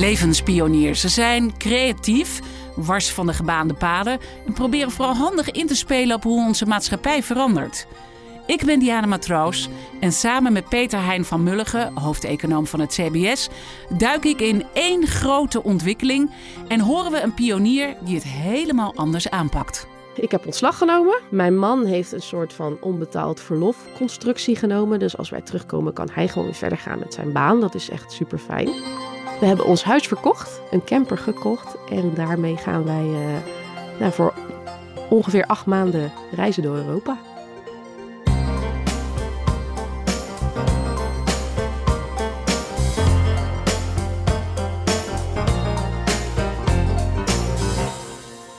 Levenspioniers. Ze zijn creatief, wars van de gebaande paden en proberen vooral handig in te spelen op hoe onze maatschappij verandert. Ik ben Diana Matroos en samen met Peter Hein van Mulligen, hoofdeconoom van het CBS, duik ik in één grote ontwikkeling en horen we een pionier die het helemaal anders aanpakt. Ik heb ontslag genomen. Mijn man heeft een soort van onbetaald verlofconstructie genomen. Dus als wij terugkomen, kan hij gewoon weer verder gaan met zijn baan. Dat is echt super fijn. We hebben ons huis verkocht, een camper gekocht. En daarmee gaan wij uh, nou, voor ongeveer acht maanden reizen door Europa.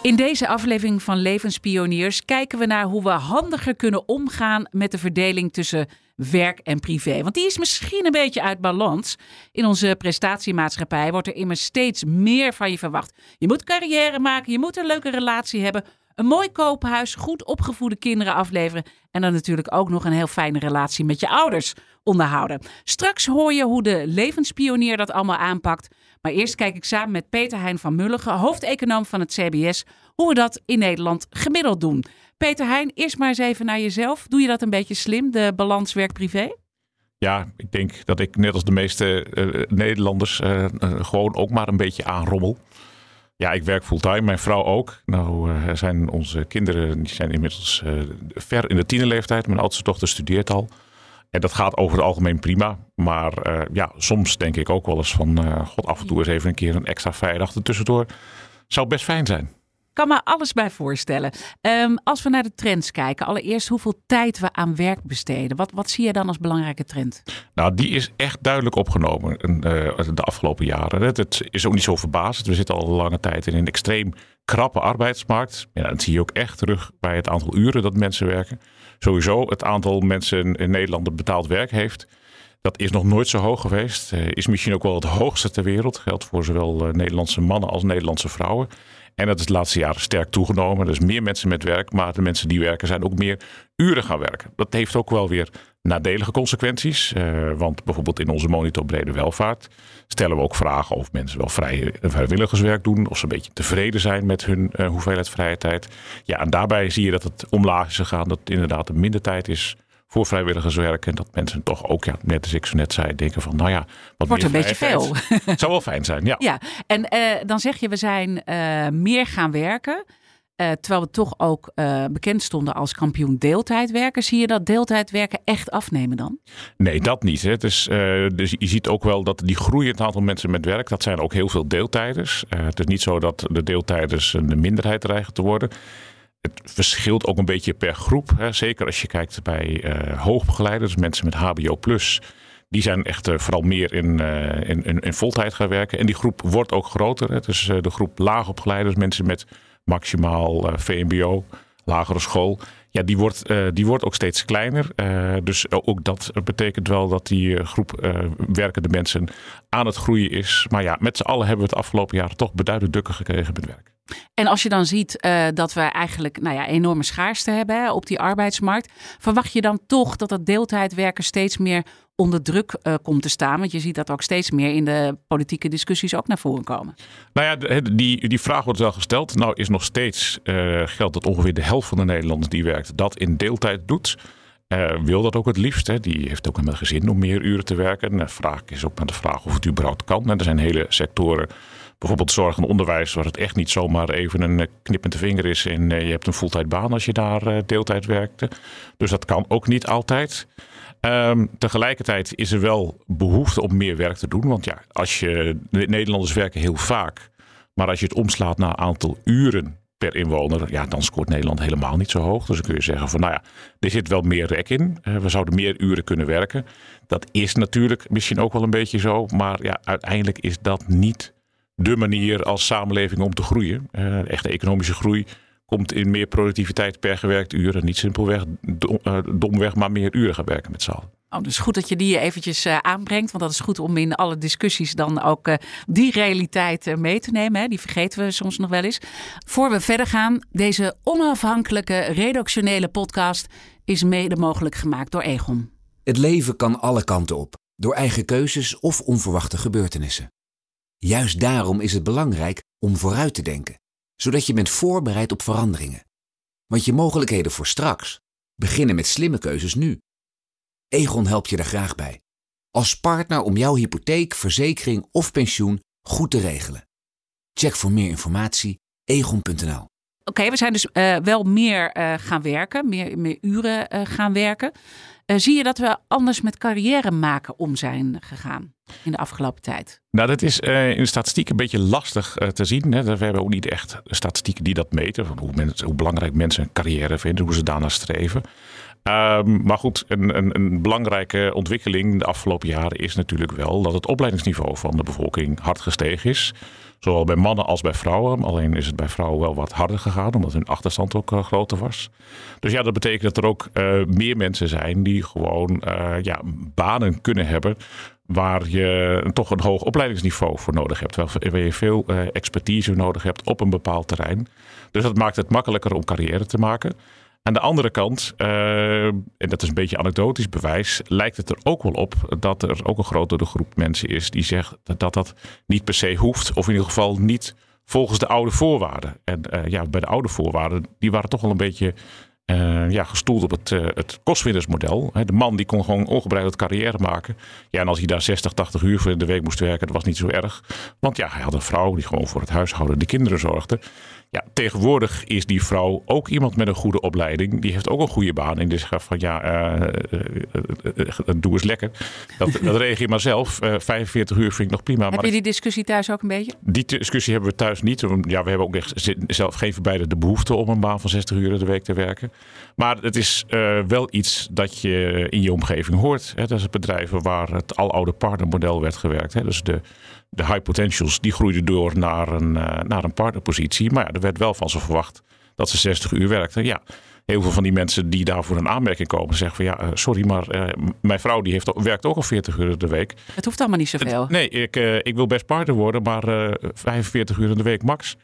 In deze aflevering van Levenspioniers kijken we naar hoe we handiger kunnen omgaan met de verdeling tussen werk en privé. Want die is misschien een beetje uit balans. In onze prestatiemaatschappij wordt er immers steeds meer van je verwacht. Je moet carrière maken, je moet een leuke relatie hebben, een mooi koophuis, goed opgevoede kinderen afleveren en dan natuurlijk ook nog een heel fijne relatie met je ouders onderhouden. Straks hoor je hoe de levenspionier dat allemaal aanpakt. Maar eerst kijk ik samen met Peter Hein van Mulligen, hoofdeconoom van het CBS, hoe we dat in Nederland gemiddeld doen. Peter Hein, eerst maar eens even naar jezelf. Doe je dat een beetje slim, de balans werk-privé? Ja, ik denk dat ik net als de meeste uh, Nederlanders uh, uh, gewoon ook maar een beetje aanrommel. Ja, ik werk fulltime, mijn vrouw ook. Nou, zijn onze kinderen die zijn inmiddels ver in de tienerleeftijd. Mijn oudste dochter studeert al. En dat gaat over het algemeen prima. Maar uh, ja, soms denk ik ook wel eens van... Uh, god, af en toe eens even een keer een extra vrijdag ertussendoor. Zou best fijn zijn. Kan me alles bij voorstellen. Um, als we naar de trends kijken, allereerst hoeveel tijd we aan werk besteden. Wat, wat zie je dan als belangrijke trend? Nou, die is echt duidelijk opgenomen uh, de afgelopen jaren. Het is ook niet zo verbazend. We zitten al lange tijd in een extreem krappe arbeidsmarkt. Ja, dat zie je ook echt terug bij het aantal uren dat mensen werken sowieso het aantal mensen in Nederland dat betaald werk heeft. Dat is nog nooit zo hoog geweest. Uh, is misschien ook wel het hoogste ter wereld. Geldt voor zowel uh, Nederlandse mannen als Nederlandse vrouwen. En dat is de laatste jaren sterk toegenomen. Er is meer mensen met werk, maar de mensen die werken zijn ook meer uren gaan werken. Dat heeft ook wel weer nadelige consequenties. Uh, want bijvoorbeeld in onze monitor brede welvaart stellen we ook vragen of mensen wel vrij, vrijwilligerswerk doen. Of ze een beetje tevreden zijn met hun uh, hoeveelheid vrije tijd. Ja, en daarbij zie je dat het omlaag is gegaan. Dat inderdaad een minder tijd is voor vrijwilligerswerk. En dat mensen toch ook, ja, net als ik zo net zei, denken van, nou ja, wat wordt een beetje veel. Zou wel fijn zijn, ja. Ja, en uh, dan zeg je, we zijn uh, meer gaan werken. Uh, terwijl we toch ook uh, bekend stonden als kampioen deeltijdwerken. Zie je dat deeltijdwerken echt afnemen dan? Nee, dat niet. Hè. Dus, uh, dus je ziet ook wel dat die groei in het aantal mensen met werk, dat zijn ook heel veel deeltijders. het is niet zo dat de deeltijders een minderheid dreigen te worden. Het verschilt ook een beetje per groep. Hè. Zeker als je kijkt bij hoogbegeleiders, mensen met HBO+. Die zijn echt uh, vooral meer in, uh, in, in, in voltijd gaan werken. En die groep wordt ook groter. Hè. Dus uh, de groep laagopgeleiders, mensen met maximaal uh, VMBO, lagere school. Ja, die wordt, uh, die wordt ook steeds kleiner. Uh, dus ook dat betekent wel dat die groep werkende mensen aan het groeien is. Maar ja, met z'n allen hebben we het afgelopen jaar toch beduidend dukken gekregen met werk. En als je dan ziet uh, dat we eigenlijk nou ja, enorme schaarste hebben hè, op die arbeidsmarkt, verwacht je dan toch dat dat deeltijdwerken steeds meer onder druk uh, komt te staan? Want je ziet dat ook steeds meer in de politieke discussies ook naar voren komen. Nou ja, die, die vraag wordt wel gesteld. Nou is nog steeds, uh, geldt dat ongeveer de helft van de Nederlanders die werkt dat in deeltijd doet. Wil dat ook het liefst. Hè. Die heeft ook een gezin om meer uren te werken. De vraag is ook naar de vraag of het überhaupt kan. En er zijn hele sectoren, bijvoorbeeld zorg en onderwijs, waar het echt niet zomaar even een knip met de vinger is. En je hebt een fulltime baan als je daar deeltijd werkte. Dus dat kan ook niet altijd. Um, tegelijkertijd is er wel behoefte om meer werk te doen. Want ja, als je. Nederlanders werken heel vaak. Maar als je het omslaat naar aantal uren per inwoner, ja, dan scoort Nederland helemaal niet zo hoog. Dus dan kun je zeggen van, nou ja, er zit wel meer rek in. We zouden meer uren kunnen werken. Dat is natuurlijk misschien ook wel een beetje zo. Maar ja, uiteindelijk is dat niet de manier als samenleving om te groeien. Uh, echte economische groei komt in meer productiviteit per gewerkt uur. En niet simpelweg dom, uh, domweg maar meer uren gaan werken met z'n allen. Oh, dus goed dat je die eventjes uh, aanbrengt. Want dat is goed om in alle discussies dan ook uh, die realiteit uh, mee te nemen. Hè. Die vergeten we soms nog wel eens. Voor we verder gaan, deze onafhankelijke redactionele podcast is mede mogelijk gemaakt door Egon. Het leven kan alle kanten op. Door eigen keuzes of onverwachte gebeurtenissen. Juist daarom is het belangrijk om vooruit te denken, zodat je bent voorbereid op veranderingen. Want je mogelijkheden voor straks beginnen met slimme keuzes nu. Egon helpt je daar graag bij. Als partner om jouw hypotheek, verzekering of pensioen goed te regelen. Check voor meer informatie egon.nl. Oké, we zijn dus uh, wel meer uh, gaan werken, meer, meer uren uh, gaan werken. Zie je dat we anders met carrière maken om zijn gegaan in de afgelopen tijd? Nou, dat is in de statistiek een beetje lastig te zien. Hè. We hebben ook niet echt statistieken die dat meten. Hoe, hoe belangrijk mensen een carrière vinden, hoe ze daarna streven. Um, maar goed, een, een, een, belangrijke ontwikkeling de afgelopen jaren is natuurlijk wel dat het opleidingsniveau van de bevolking hard gestegen is. Zowel bij mannen als bij vrouwen. Alleen is het bij vrouwen wel wat harder gegaan, omdat hun achterstand ook uh, groter was. Dus ja, dat betekent dat er ook uh, meer mensen zijn die gewoon uh, ja, banen kunnen hebben waar je toch een hoog opleidingsniveau voor nodig hebt. Waar je veel expertise nodig hebt op een bepaald terrein. Dus dat maakt het makkelijker om carrière te maken. Aan de andere kant, uh, en dat is een beetje anekdotisch bewijs, lijkt het er ook wel op dat er ook een grotere groep mensen is die zegt dat dat niet per se hoeft, of in ieder geval niet volgens de oude voorwaarden. En uh, ja, bij de oude voorwaarden, die waren toch wel een beetje uh, ja, gestoeld op het, uh, het kostwinnersmodel. De man die kon gewoon ongebreideld carrière maken. Ja, en als hij daar 60, 80 uur voor in de week moest werken, dat was niet zo erg. Want ja, hij had een vrouw die gewoon voor het huishouden de kinderen zorgde. Ja, tegenwoordig is die vrouw ook iemand met een goede opleiding. Die heeft ook een goede baan. En die zegt van ja, uh, uh, doe eens lekker. Dat, dat regel je maar zelf. 45 uur vind ik nog prima. Heb maar je die discussie thuis ook een beetje? Die discussie hebben we thuis niet. Ja, we hebben ook echt zelf geven beide de behoefte om een baan van 60 uur de week te werken. Maar het is wel iets dat je in je omgeving hoort. Hè. Dat is bedrijven waar het aloude partnermodel werd gewerkt. Hè. Dus de de high potentials die groeiden door naar een, uh, naar een partnerpositie. Maar ja, er werd wel van ze verwacht dat ze 60 uur werkten. Ja, heel veel van die mensen die daarvoor een aanmerking komen zeggen van ja, uh, sorry, maar uh, mijn vrouw die heeft, werkt ook al 40 uur de week. Het hoeft allemaal niet zoveel. Nee, ik, ik wil best partner worden, maar 45 uur in de week max.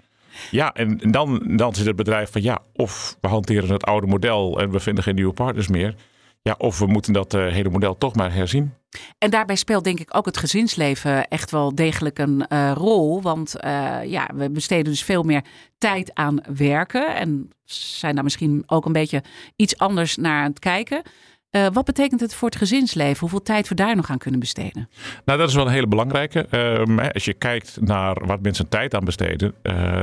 Ja, en dan, dan zit het bedrijf van ja, of we hanteren het oude model en we vinden geen nieuwe partners meer. Ja, of we moeten dat uh, hele model toch maar herzien. En daarbij speelt denk ik ook het gezinsleven echt wel degelijk een uh, rol. Want uh, ja, we besteden dus veel meer tijd aan werken. En zijn daar misschien ook een beetje iets anders naar aan het kijken. Uh, wat betekent het voor het gezinsleven? Hoeveel tijd we daar nog aan kunnen besteden? Nou, dat is wel een hele belangrijke. Um, als je kijkt naar wat mensen tijd aan besteden,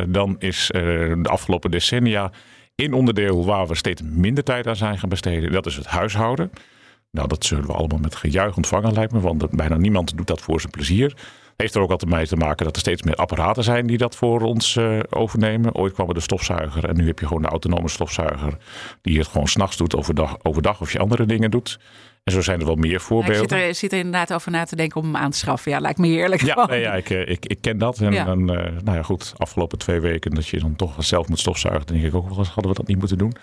dan is de afgelopen decennia één onderdeel waar we steeds minder tijd aan zijn gaan besteden. Dat is het huishouden. Nou, dat zullen we allemaal met gejuich ontvangen, lijkt me. Want bijna niemand doet dat voor zijn plezier. Heeft er ook altijd mee te maken dat er steeds meer apparaten zijn die dat voor ons uh, overnemen. Ooit kwam er de stofzuiger en nu heb je gewoon de autonome stofzuiger. Die het gewoon s'nachts doet overdag, overdag of je andere dingen doet. En zo zijn er wel meer voorbeelden. Ja, ik zit er, zit er, inderdaad over na te denken om hem aan te schaffen. Ja, lijkt me heerlijk. Ja, nee, ja ik, ik, ik ken dat. En ja. dan, uh, nou ja, goed, afgelopen twee weken dat je dan toch zelf moet stofzuigen. Dan denk ik ook wel eens, hadden we dat niet moeten doen.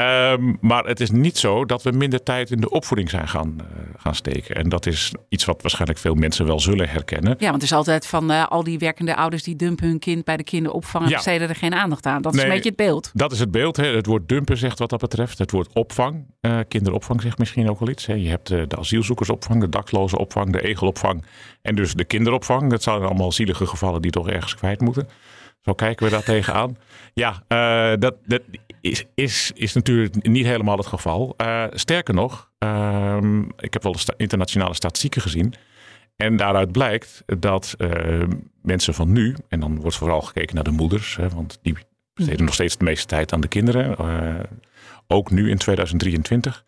Um, maar het is niet zo dat we minder tijd in de opvoeding zijn gaan, uh, gaan steken. En dat is iets wat waarschijnlijk veel mensen wel zullen herkennen. Ja, want het is altijd van uh, al die werkende ouders die dumpen hun kind bij de kinderopvang en ja. besteden er geen aandacht aan. Dat nee, is een beetje het beeld. Dat is het beeld. Hè. Het woord dumpen zegt wat dat betreft. Het woord opvang. Uh, kinderopvang zegt misschien ook wel iets. Hè. Je hebt de asielzoekersopvang, de dakloze opvang, de egelopvang en dus de kinderopvang. Dat zijn allemaal zielige gevallen die toch ergens kwijt moeten. Zo kijken we daar tegenaan. Ja, uh, dat, dat is, is, is natuurlijk niet helemaal het geval. Uh, sterker nog, uh, ik heb wel sta internationale statistieken gezien. En daaruit blijkt dat mensen van nu, en dan wordt vooral gekeken naar de moeders, hè, want die besteden nog steeds de meeste tijd aan de kinderen. ook nu in 2023.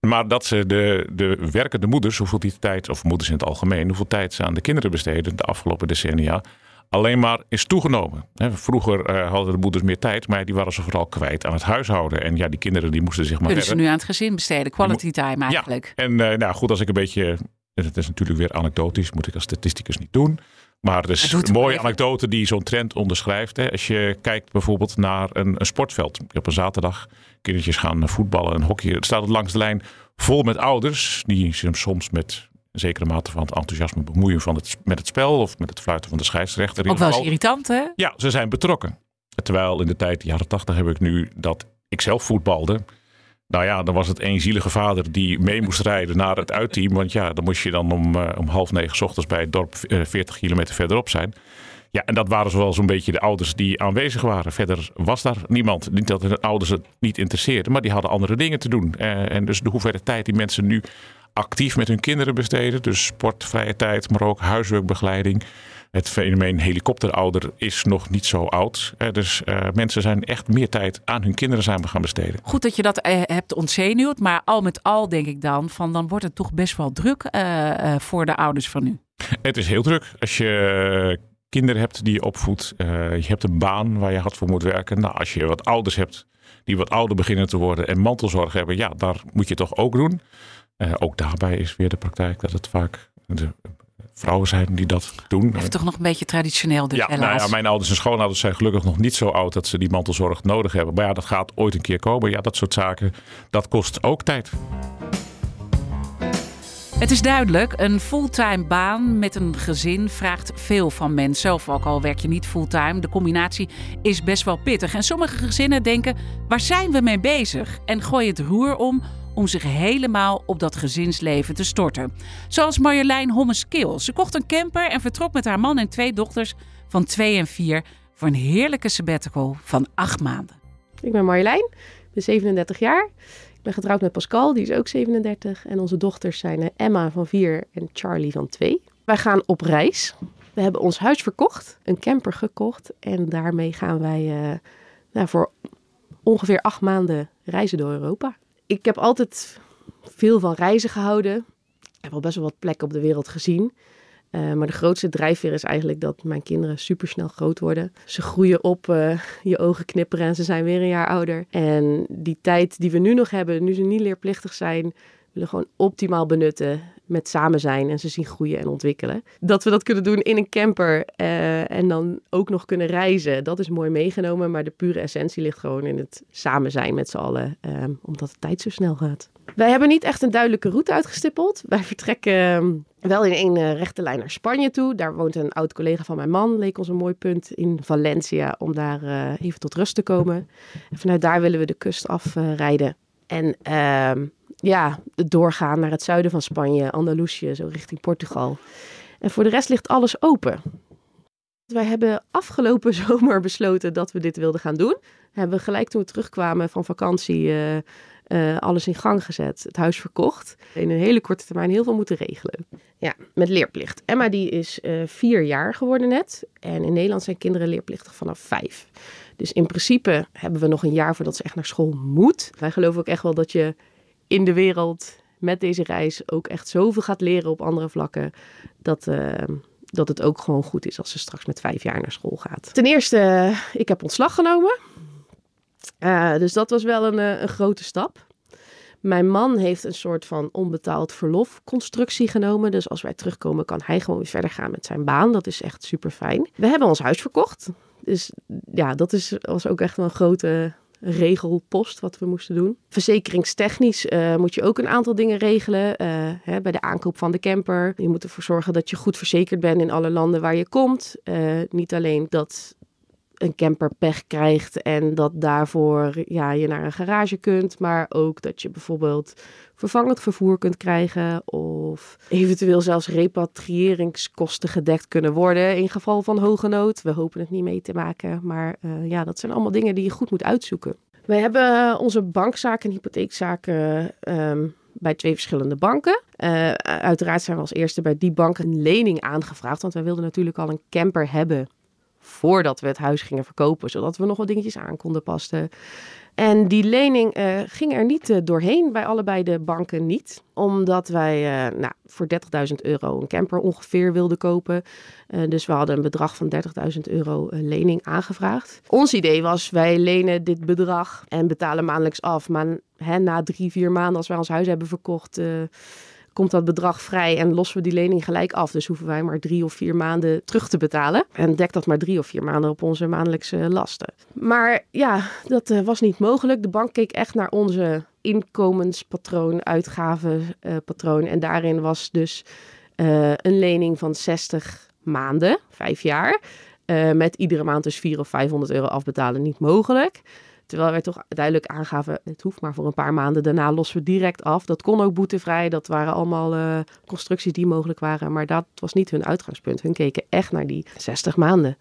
Maar dat ze de, de werkende moeders, hoeveel die tijd, of moeders in het algemeen, hoeveel tijd ze aan de kinderen besteden de afgelopen decennia, alleen maar is toegenomen. Vroeger uh, hadden de moeders meer tijd, maar die waren ze vooral kwijt aan het huishouden. En ja, die kinderen die moesten zich maar Kunnen redden. ze nu aan het gezin besteden, quality time eigenlijk. Ja, en uh, nou goed, als ik een beetje, het is natuurlijk weer anekdotisch, moet ik als statisticus niet doen. Maar het is een mooie anekdote die zo'n trend onderschrijft. Hè. Als je kijkt bijvoorbeeld naar een, een sportveld. Op een zaterdag kindertjes gaan voetballen en hockey. Het staat langs de lijn vol met ouders. Die soms met een zekere mate van het enthousiasme bemoeien van het, met het spel of met het fluiten van de scheidsrechter. Ook wel eens irritant, hè? Ja, ze zijn betrokken. Terwijl in de tijd, jaren tachtig, heb ik nu dat ik zelf voetbalde. Nou ja, dan was het één zielige vader die mee moest rijden naar het uitteam. Want ja, dan moest je dan om, uh, om half negen s ochtends bij het dorp uh, 40 kilometer verderop zijn. Ja, en dat waren zoal zo'n beetje de ouders die aanwezig waren. Verder was daar niemand. Niet dat de ouders het niet interesseerden, maar die hadden andere dingen te doen. Uh, en dus de hoeveelheid tijd die mensen nu actief met hun kinderen besteden. Dus sport, vrije tijd, maar ook huiswerkbegeleiding. Het fenomeen helikopterouder is nog niet zo oud. Dus uh, mensen zijn echt meer tijd aan hun kinderen samen gaan besteden. Goed dat je dat uh, hebt ontzenuwd. Maar al met al denk ik dan van dan wordt het toch best wel druk uh, voor de ouders van nu. Het is heel druk. Als je kinderen hebt die je opvoedt. je hebt een baan waar je hard voor moet werken. Nou, als je wat ouders hebt die wat ouder beginnen te worden en mantelzorg hebben. Ja, daar moet je toch ook doen. Ook daarbij is weer de praktijk dat het vaak de vrouwen zijn die dat doen. Even toch nog een beetje traditioneel dus ja, helaas. Nou ja, mijn ouders en schoonouders zijn gelukkig nog niet zo oud dat ze die mantelzorg nodig hebben. Maar ja, dat gaat ooit een keer komen. Ja, dat soort zaken, dat kost ook tijd. Het is duidelijk, een fulltime baan met een gezin vraagt veel van mensen. Of ook al werk je niet fulltime, de combinatie is best wel pittig. En sommige gezinnen denken, waar zijn we mee bezig? En gooien het roer om om zich helemaal op dat gezinsleven te storten. Zoals Marjolein Hommes-Keel. Ze kocht een camper en vertrok met haar man en twee dochters van twee en vier voor een heerlijke sabbatical van acht maanden. Ik ben Marjolein, ik ben 37 jaar. Ik ben getrouwd met Pascal, die is ook 37. En onze dochters zijn Emma van 4 en Charlie van 2. Wij gaan op reis. We hebben ons huis verkocht, een camper gekocht. En daarmee gaan wij uh, nou, voor ongeveer acht maanden reizen door Europa ik heb altijd veel van reizen gehouden. Ik heb al best wel wat plekken op de wereld gezien. Uh, maar de grootste drijfveer is eigenlijk dat mijn kinderen supersnel groot worden. Ze groeien op, uh, je ogen knipperen en ze zijn weer een jaar ouder. En die tijd die we nu nog hebben, nu ze niet leerplichtig zijn, willen gewoon optimaal benutten met samen zijn en ze zien groeien en ontwikkelen. Dat we dat kunnen doen in een camper uh, en dan ook nog kunnen reizen, dat is mooi meegenomen. Maar de pure essentie ligt gewoon in het samen zijn met z'n allen, uh, omdat de tijd zo snel gaat. Wij hebben niet echt een duidelijke route uitgestippeld. Wij vertrekken uh, wel in één uh, rechte lijn naar Spanje toe. Daar woont een oud collega van mijn man, leek ons een mooi punt in Valencia om daar uh, even tot rust te komen. En vanuit daar willen we de kust afrijden. en ehm, ja, doorgaan naar het zuiden van Spanje, Andalusië, zo richting Portugal. En voor de rest ligt alles open. Wij hebben afgelopen zomer besloten dat we dit wilden gaan doen. Hebben gelijk toen we terugkwamen van vakantie uh, uh, alles in gang gezet. Het huis verkocht. In een hele korte termijn heel veel moeten regelen. Ja, met leerplicht. Emma die is uh, vier jaar geworden net. En in Nederland zijn kinderen leerplichtig vanaf vijf. Dus in principe hebben we nog een jaar voordat ze echt naar school moet. Wij geloven ook echt wel dat je in de wereld met deze reis ook echt zoveel gaat leren op andere vlakken. Dat, uh, dat het ook gewoon goed is als ze straks met vijf jaar naar school gaat. Ten eerste, ik heb ontslag genomen. Uh, dus dat was wel een, een grote stap. Mijn man heeft een soort van onbetaald verlofconstructie genomen. Dus als wij terugkomen, kan hij gewoon weer verder gaan met zijn baan. Dat is echt super fijn. We hebben ons huis verkocht. Dus ja, dat is, was ook echt wel een grote regelpost wat we moesten doen. Verzekeringstechnisch uh, moet je ook een aantal dingen regelen. Uh, hè, bij de aankoop van de camper. Je moet ervoor zorgen dat je goed verzekerd bent in alle landen waar je komt. Uh, niet alleen dat een camper pech krijgt en dat daarvoor ja, je naar een garage kunt, maar ook dat je bijvoorbeeld vervangend vervoer kunt krijgen of eventueel zelfs repatrieringskosten gedekt kunnen worden in geval van hoge nood. We hopen het niet mee te maken, maar uh, ja, dat zijn allemaal dingen die je goed moet uitzoeken. Wij hebben onze bankzaken en hypotheekzaken um, bij twee verschillende banken. Uh, uiteraard zijn we als eerste bij die bank een lening aangevraagd, want wij wilden natuurlijk al een camper hebben voordat we het huis gingen verkopen, zodat we nog wat dingetjes aan konden passen. En die lening uh, ging er niet uh, doorheen, bij allebei de banken niet. Omdat wij uh, nou, voor 30.000 euro een camper ongeveer wilden kopen. dus we hadden een bedrag van 30.000 euro lening aangevraagd. Ons idee was, wij lenen dit bedrag en betalen maandelijks af. Maar hè, na drie, vier maanden als wij ons huis hebben verkocht komt dat bedrag vrij en lossen we die lening gelijk af. Dus hoeven wij maar drie of vier maanden terug te betalen. En dekt dat maar drie of vier maanden op onze maandelijkse lasten. Maar ja, dat uh, was niet mogelijk. De bank keek echt naar onze inkomenspatroon, uitgavenpatroon. En daarin was dus uh, een lening van 60 maanden, vijf jaar. met iedere maand dus 400 of 500 euro afbetalen niet mogelijk. Terwijl wij toch duidelijk aangaven, het hoeft maar voor een paar maanden. Daarna lossen we direct af. Dat kon ook boetevrij. Dat waren allemaal uh, constructies die mogelijk waren. Maar dat was niet hun uitgangspunt. Hun keken echt naar die 60 maanden.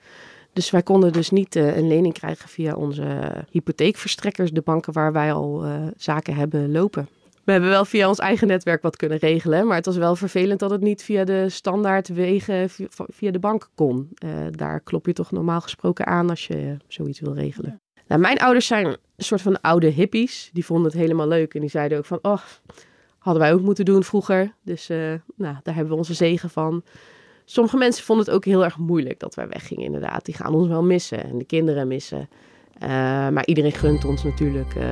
Dus wij konden dus niet uh, een lening krijgen via onze hypotheekverstrekkers, de banken waar wij al uh, zaken hebben lopen. We hebben wel via ons eigen netwerk wat kunnen regelen, maar het was wel vervelend dat het niet via de standaard wegen via de bank kon. Daar klop je toch normaal gesproken aan als je zoiets wil regelen. Nou, mijn ouders zijn een soort van oude hippies. Die vonden het helemaal leuk en die zeiden ook van, oh, hadden wij ook moeten doen vroeger. Dus nou, daar hebben we onze zegen van. Sommige mensen vonden het ook heel erg moeilijk dat wij weggingen, inderdaad. Die gaan ons wel missen en de kinderen missen. Uh, maar iedereen gunt ons natuurlijk uh,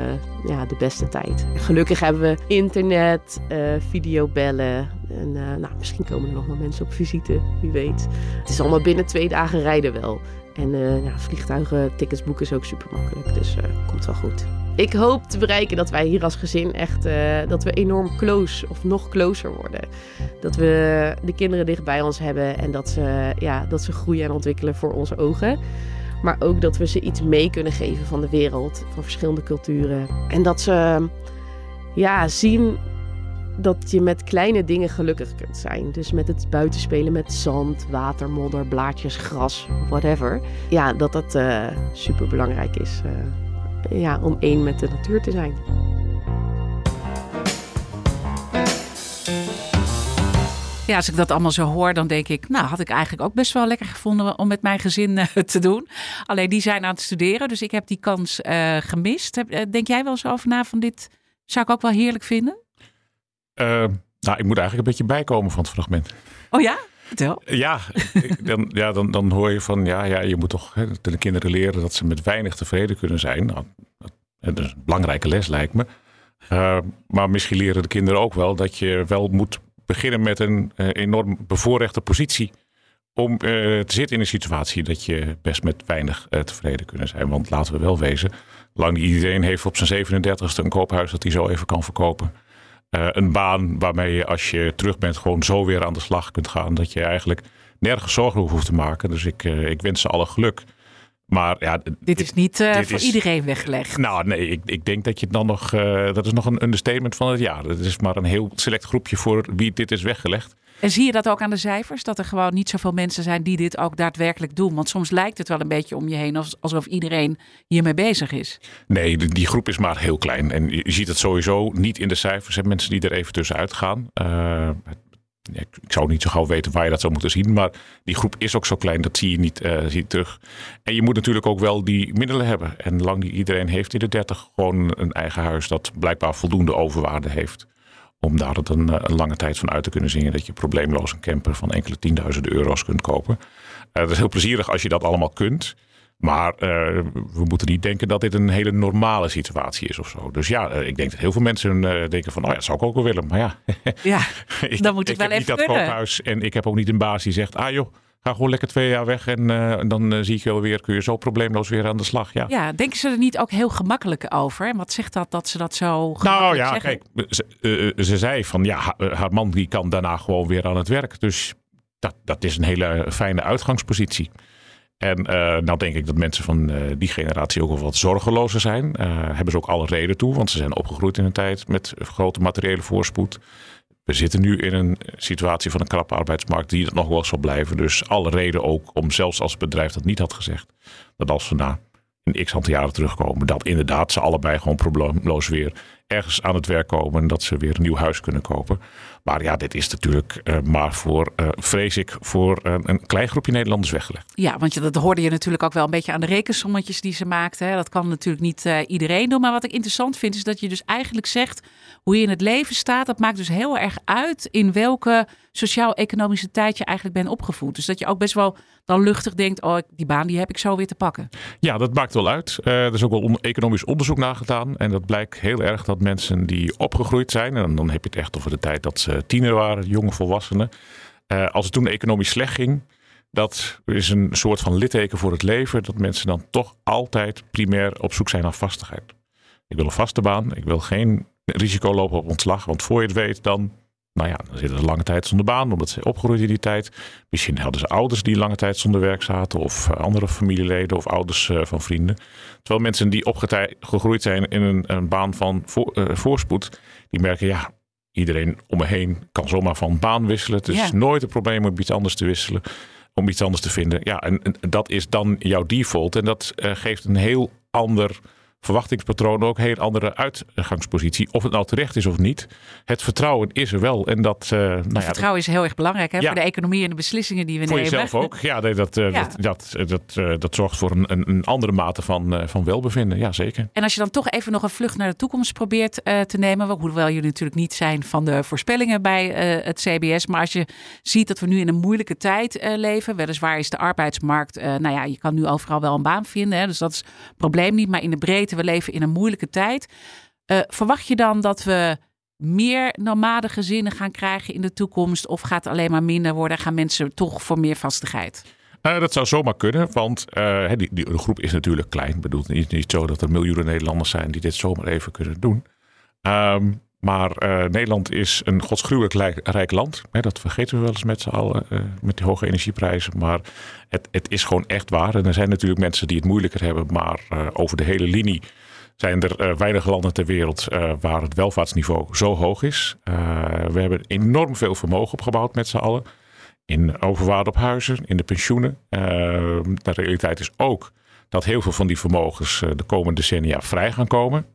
ja, de beste tijd. Gelukkig hebben we internet, videobellen. En nou, misschien komen er nog wel mensen op visite, wie weet. Het is allemaal binnen twee dagen rijden wel. En ja, vliegtuigen, tickets boeken is ook super makkelijk. Dus komt wel goed. Ik hoop te bereiken dat wij hier als gezin echt uh, dat we enorm close of nog closer worden. Dat we de kinderen dicht bij ons hebben en dat ze, ja, dat ze groeien en ontwikkelen voor onze ogen. Maar ook dat we ze iets mee kunnen geven van de wereld, van verschillende culturen. En dat ze ja, zien dat je met kleine dingen gelukkig kunt zijn. Dus met het buitenspelen met zand, water, modder, blaadjes, gras, whatever. Ja, dat dat uh, super belangrijk is. Uh, ja, om één met de natuur te zijn. Ja, als ik dat allemaal zo hoor, dan denk ik, nou had ik eigenlijk ook best wel lekker gevonden om met mijn gezin uh, te doen. Alleen die zijn aan het studeren, dus ik heb die kans gemist. Denk jij wel eens over na van dit zou ik ook wel heerlijk vinden? Nou, ik moet eigenlijk een beetje bijkomen van het fragment. Oh ja? Vertel. Ja, dan, ja dan, dan hoor je van, ja, ja je moet toch hè, de kinderen leren dat ze met weinig tevreden kunnen zijn. Nou, dat is een belangrijke les lijkt me. Uh, maar misschien leren de kinderen ook wel dat je wel moet beginnen met een uh, enorm bevoorrechte positie. Om uh, te zitten in een situatie dat je best met weinig tevreden kunnen zijn. Want laten we wel wezen, lang niet iedereen heeft op zijn 37ste een koophuis dat hij zo even kan verkopen. Uh, een baan waarmee je als je terug bent gewoon zo weer aan de slag kunt gaan. Dat je eigenlijk nergens zorgen hoeft te maken. Dus ik, uh, ik wens ze alle geluk. Maar ja, dit, dit is niet uh, dit voor is, iedereen weggelegd. Nou nee, ik, ik denk dat je het dan nog... dat is nog een understatement van het jaar. Dat is maar een heel select groepje voor wie dit is weggelegd. En zie je dat ook aan de cijfers? Dat er gewoon niet zoveel mensen zijn die dit ook daadwerkelijk doen? Want soms lijkt het wel een beetje om je heen alsof iedereen hiermee bezig is. Nee, die groep is maar heel klein. En je ziet het sowieso niet in de cijfers. En mensen die er even tussenuit gaan. Uh, ik zou niet zo gauw weten waar je dat zou moeten zien. Maar die groep is ook zo klein, dat zie je niet je terug. En je moet natuurlijk ook wel die middelen hebben. En lang iedereen heeft in de 30 gewoon een eigen huis dat blijkbaar voldoende overwaarde heeft om daar het een, een, lange tijd van uit te kunnen zingen. Dat je probleemloos een camper van enkele tienduizenden euro's kunt kopen. Uh, dat is heel plezierig als je dat allemaal kunt. Maar uh, we moeten niet denken dat dit een hele normale situatie is of zo. Dus ja, uh, ik denk dat heel veel mensen denken van, oh ja, dat zou ik ook wel willen. Maar ja, ja dan moet ik wel heb even niet dat koophuis en ik heb ook niet een baas die zegt, ah joh, Ga gewoon lekker twee jaar weg en, uh, dan uh, zie ik je alweer, kun je zo probleemloos weer aan de slag. Ja, ja denken ze er niet ook heel gemakkelijk over? En wat zegt dat dat ze dat zo Nou ja, zeggen? kijk, ze, uh, ze, zei van ja, haar man die kan daarna gewoon weer aan het werk. Dus dat, dat is een hele fijne uitgangspositie. En nou denk ik dat mensen van die generatie ook wel wat zorgelozer zijn. hebben ze ook alle reden toe, want ze zijn opgegroeid in een tijd met grote materiële voorspoed. We zitten nu in een situatie van een krappe arbeidsmarkt die het nog wel zal blijven. Dus alle reden ook om zelfs als het bedrijf dat niet had gezegd, dat als we na een x aantal jaren terugkomen, dat inderdaad ze allebei gewoon probleemloos weer ergens aan het werk komen en dat ze weer een nieuw huis kunnen kopen. Maar ja, dit is natuurlijk uh, maar voor, uh, vrees ik, voor uh, een klein groepje Nederlanders weggelegd. Ja, want dat hoorde je natuurlijk ook wel een beetje aan de rekensommetjes die ze maakten. Dat kan natuurlijk niet iedereen doen. Maar wat ik interessant vind, is dat je dus eigenlijk zegt hoe je in het leven staat. Dat maakt dus heel erg uit in welke sociaal-economische tijd je eigenlijk bent opgevoed. Dus dat je ook best wel dan luchtig denkt, oh, die baan die heb ik zo weer te pakken. Ja, dat maakt wel uit. er is ook wel on economisch onderzoek naar gedaan. En dat blijkt heel erg dat mensen die opgegroeid zijn, en dan heb je het echt over de tijd dat ze tiener waren, jonge volwassenen. Uh, als het toen economisch slecht ging, dat is een soort van litteken voor het leven, dat mensen dan toch altijd primair op zoek zijn naar vastigheid. Ik wil een vaste baan, ik wil geen risico lopen op ontslag, want voor je het weet, dan Nou ja, dan zitten ze lange tijd zonder baan, omdat ze opgegroeid in die tijd. Misschien hadden ze ouders die lange tijd zonder werk zaten, of eh, andere familieleden of ouders eh, van vrienden. Terwijl mensen die opgegroeid zijn in een, een baan van voorspoed, die merken, ja, iedereen om me heen kan zomaar van baan wisselen. Het is nooit een probleem om iets anders te wisselen, om iets anders te vinden. Ja, en, en dat is dan jouw default. En dat geeft een heel ander verwachtingspatroon ook een heel andere uitgangspositie. Of het nou terecht is of niet. Het vertrouwen is er wel. En dat, uh, nou ja, vertrouwen is heel erg belangrijk hè? voor de economie en de beslissingen die we voor nemen. Voor jezelf ook. Ja, dat, dat, dat, dat, dat, uh, dat, zorgt voor een, een, andere mate van, van welbevinden. Ja, zeker. En als je dan toch even nog een vlucht naar de toekomst probeert te nemen. Hoewel jullie natuurlijk niet zijn van de voorspellingen bij het CBS. Maar als je ziet dat we nu in een moeilijke tijd leven. Weliswaar is de arbeidsmarkt, nou ja, je kan nu overal wel een baan vinden. Hè? Dus dat is het probleem niet. Maar in de breedte we leven in een moeilijke tijd. Uh, verwacht je dan dat we meer nomade gezinnen gaan krijgen in de toekomst? Of gaat het alleen maar minder worden? Gaan mensen toch voor meer vastigheid? Uh, dat zou zomaar kunnen, want uh, die, die, de groep is natuurlijk klein. Ik bedoel, niet, niet zo dat er miljoenen Nederlanders zijn die dit zomaar even kunnen doen. Um, maar uh, Nederland is een godsgruwelijk rijk land. dat vergeten we wel eens met z'n allen, uh, met die hoge energieprijzen. Maar het, het, is gewoon echt waar. En er zijn natuurlijk mensen die het moeilijker hebben. Maar uh, over de hele linie zijn er weinig landen ter wereld waar het welvaartsniveau zo hoog is. we hebben enorm veel vermogen opgebouwd met z'n allen. In overwaarde op huizen, in de pensioenen. de realiteit is ook dat heel veel van die vermogens de komende decennia vrij gaan komen.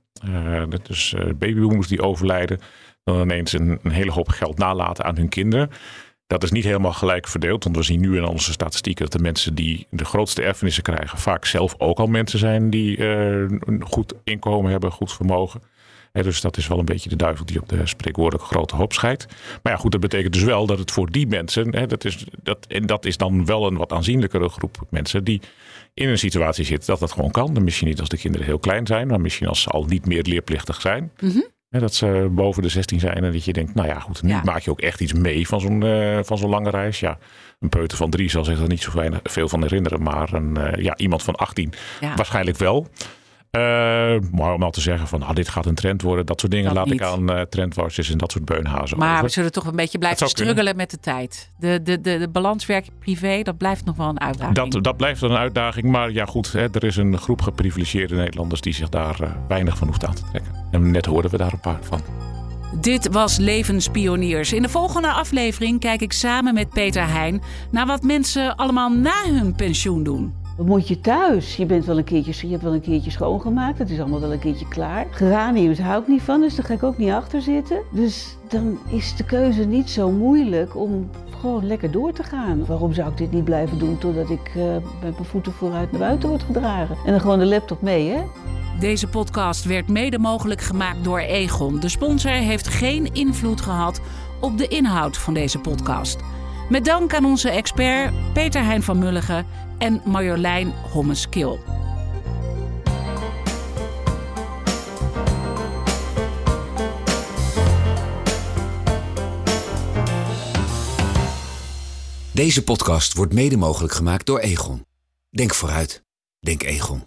Dus babyboomers die overlijden, dan ineens een, een, hele hoop geld nalaten aan hun kinderen. Dat is niet helemaal gelijk verdeeld, want we zien nu in onze statistieken dat de mensen die de grootste erfenissen krijgen, vaak zelf ook al mensen zijn die uh, een goed inkomen hebben, goed vermogen. Dus dat is wel een beetje de duivel die op de spreekwoordelijke grote hoop scheidt. Maar ja, goed, dat betekent dus wel dat het voor die mensen, dat is, dat, en dat is dan wel een wat aanzienlijkere groep mensen die in een situatie zit dat dat gewoon kan. misschien niet als de kinderen heel klein zijn, maar misschien als ze al niet meer leerplichtig zijn. Mm dat ze boven de 16 zijn en dat je denkt, nou ja, goed, nu maak je ook echt iets mee van zo'n uh, van zo'n lange reis. Ja, een peuter van drie zal zich er niet zo weinig, veel van herinneren, maar een, uh, ja, iemand van 18 waarschijnlijk wel. Uh, maar om al te zeggen van ah, dit gaat een trend worden, dat soort dingen laat ik aan uh, trendwatchers en dat soort beunhazen. Maar over. we zullen toch een beetje blijven struggelen met de tijd. De, de, de, de balans werk-privé, dat blijft nog wel een uitdaging. Dat, dat blijft een uitdaging, maar ja goed, hè, er is een groep geprivilegeerde Nederlanders die zich daar uh, weinig van hoeft aan te trekken. En net hoorden we daar een paar van. Dit was Levenspioniers. In de volgende aflevering kijk ik samen met Peter Heijn naar wat mensen allemaal na hun pensioen doen. Wat moet je thuis? Je, bent wel een keertje, je hebt wel een keertje schoongemaakt. Het is allemaal wel een keertje klaar. Geraniums hou ik niet van, dus daar ga ik ook niet achter zitten. Dus dan is de keuze niet zo moeilijk om gewoon lekker door te gaan. Waarom zou ik dit niet blijven doen totdat ik uh, met mijn voeten vooruit naar buiten word gedragen? En dan gewoon de laptop mee, hè? Deze podcast werd mede mogelijk gemaakt door Egon. De sponsor heeft geen invloed gehad op de inhoud van deze podcast. Met dank aan onze expert Peter Hein van Mulligen en Marjolein Hommeskil. Deze podcast wordt mede mogelijk gemaakt door Egon. Denk vooruit. Denk Egon.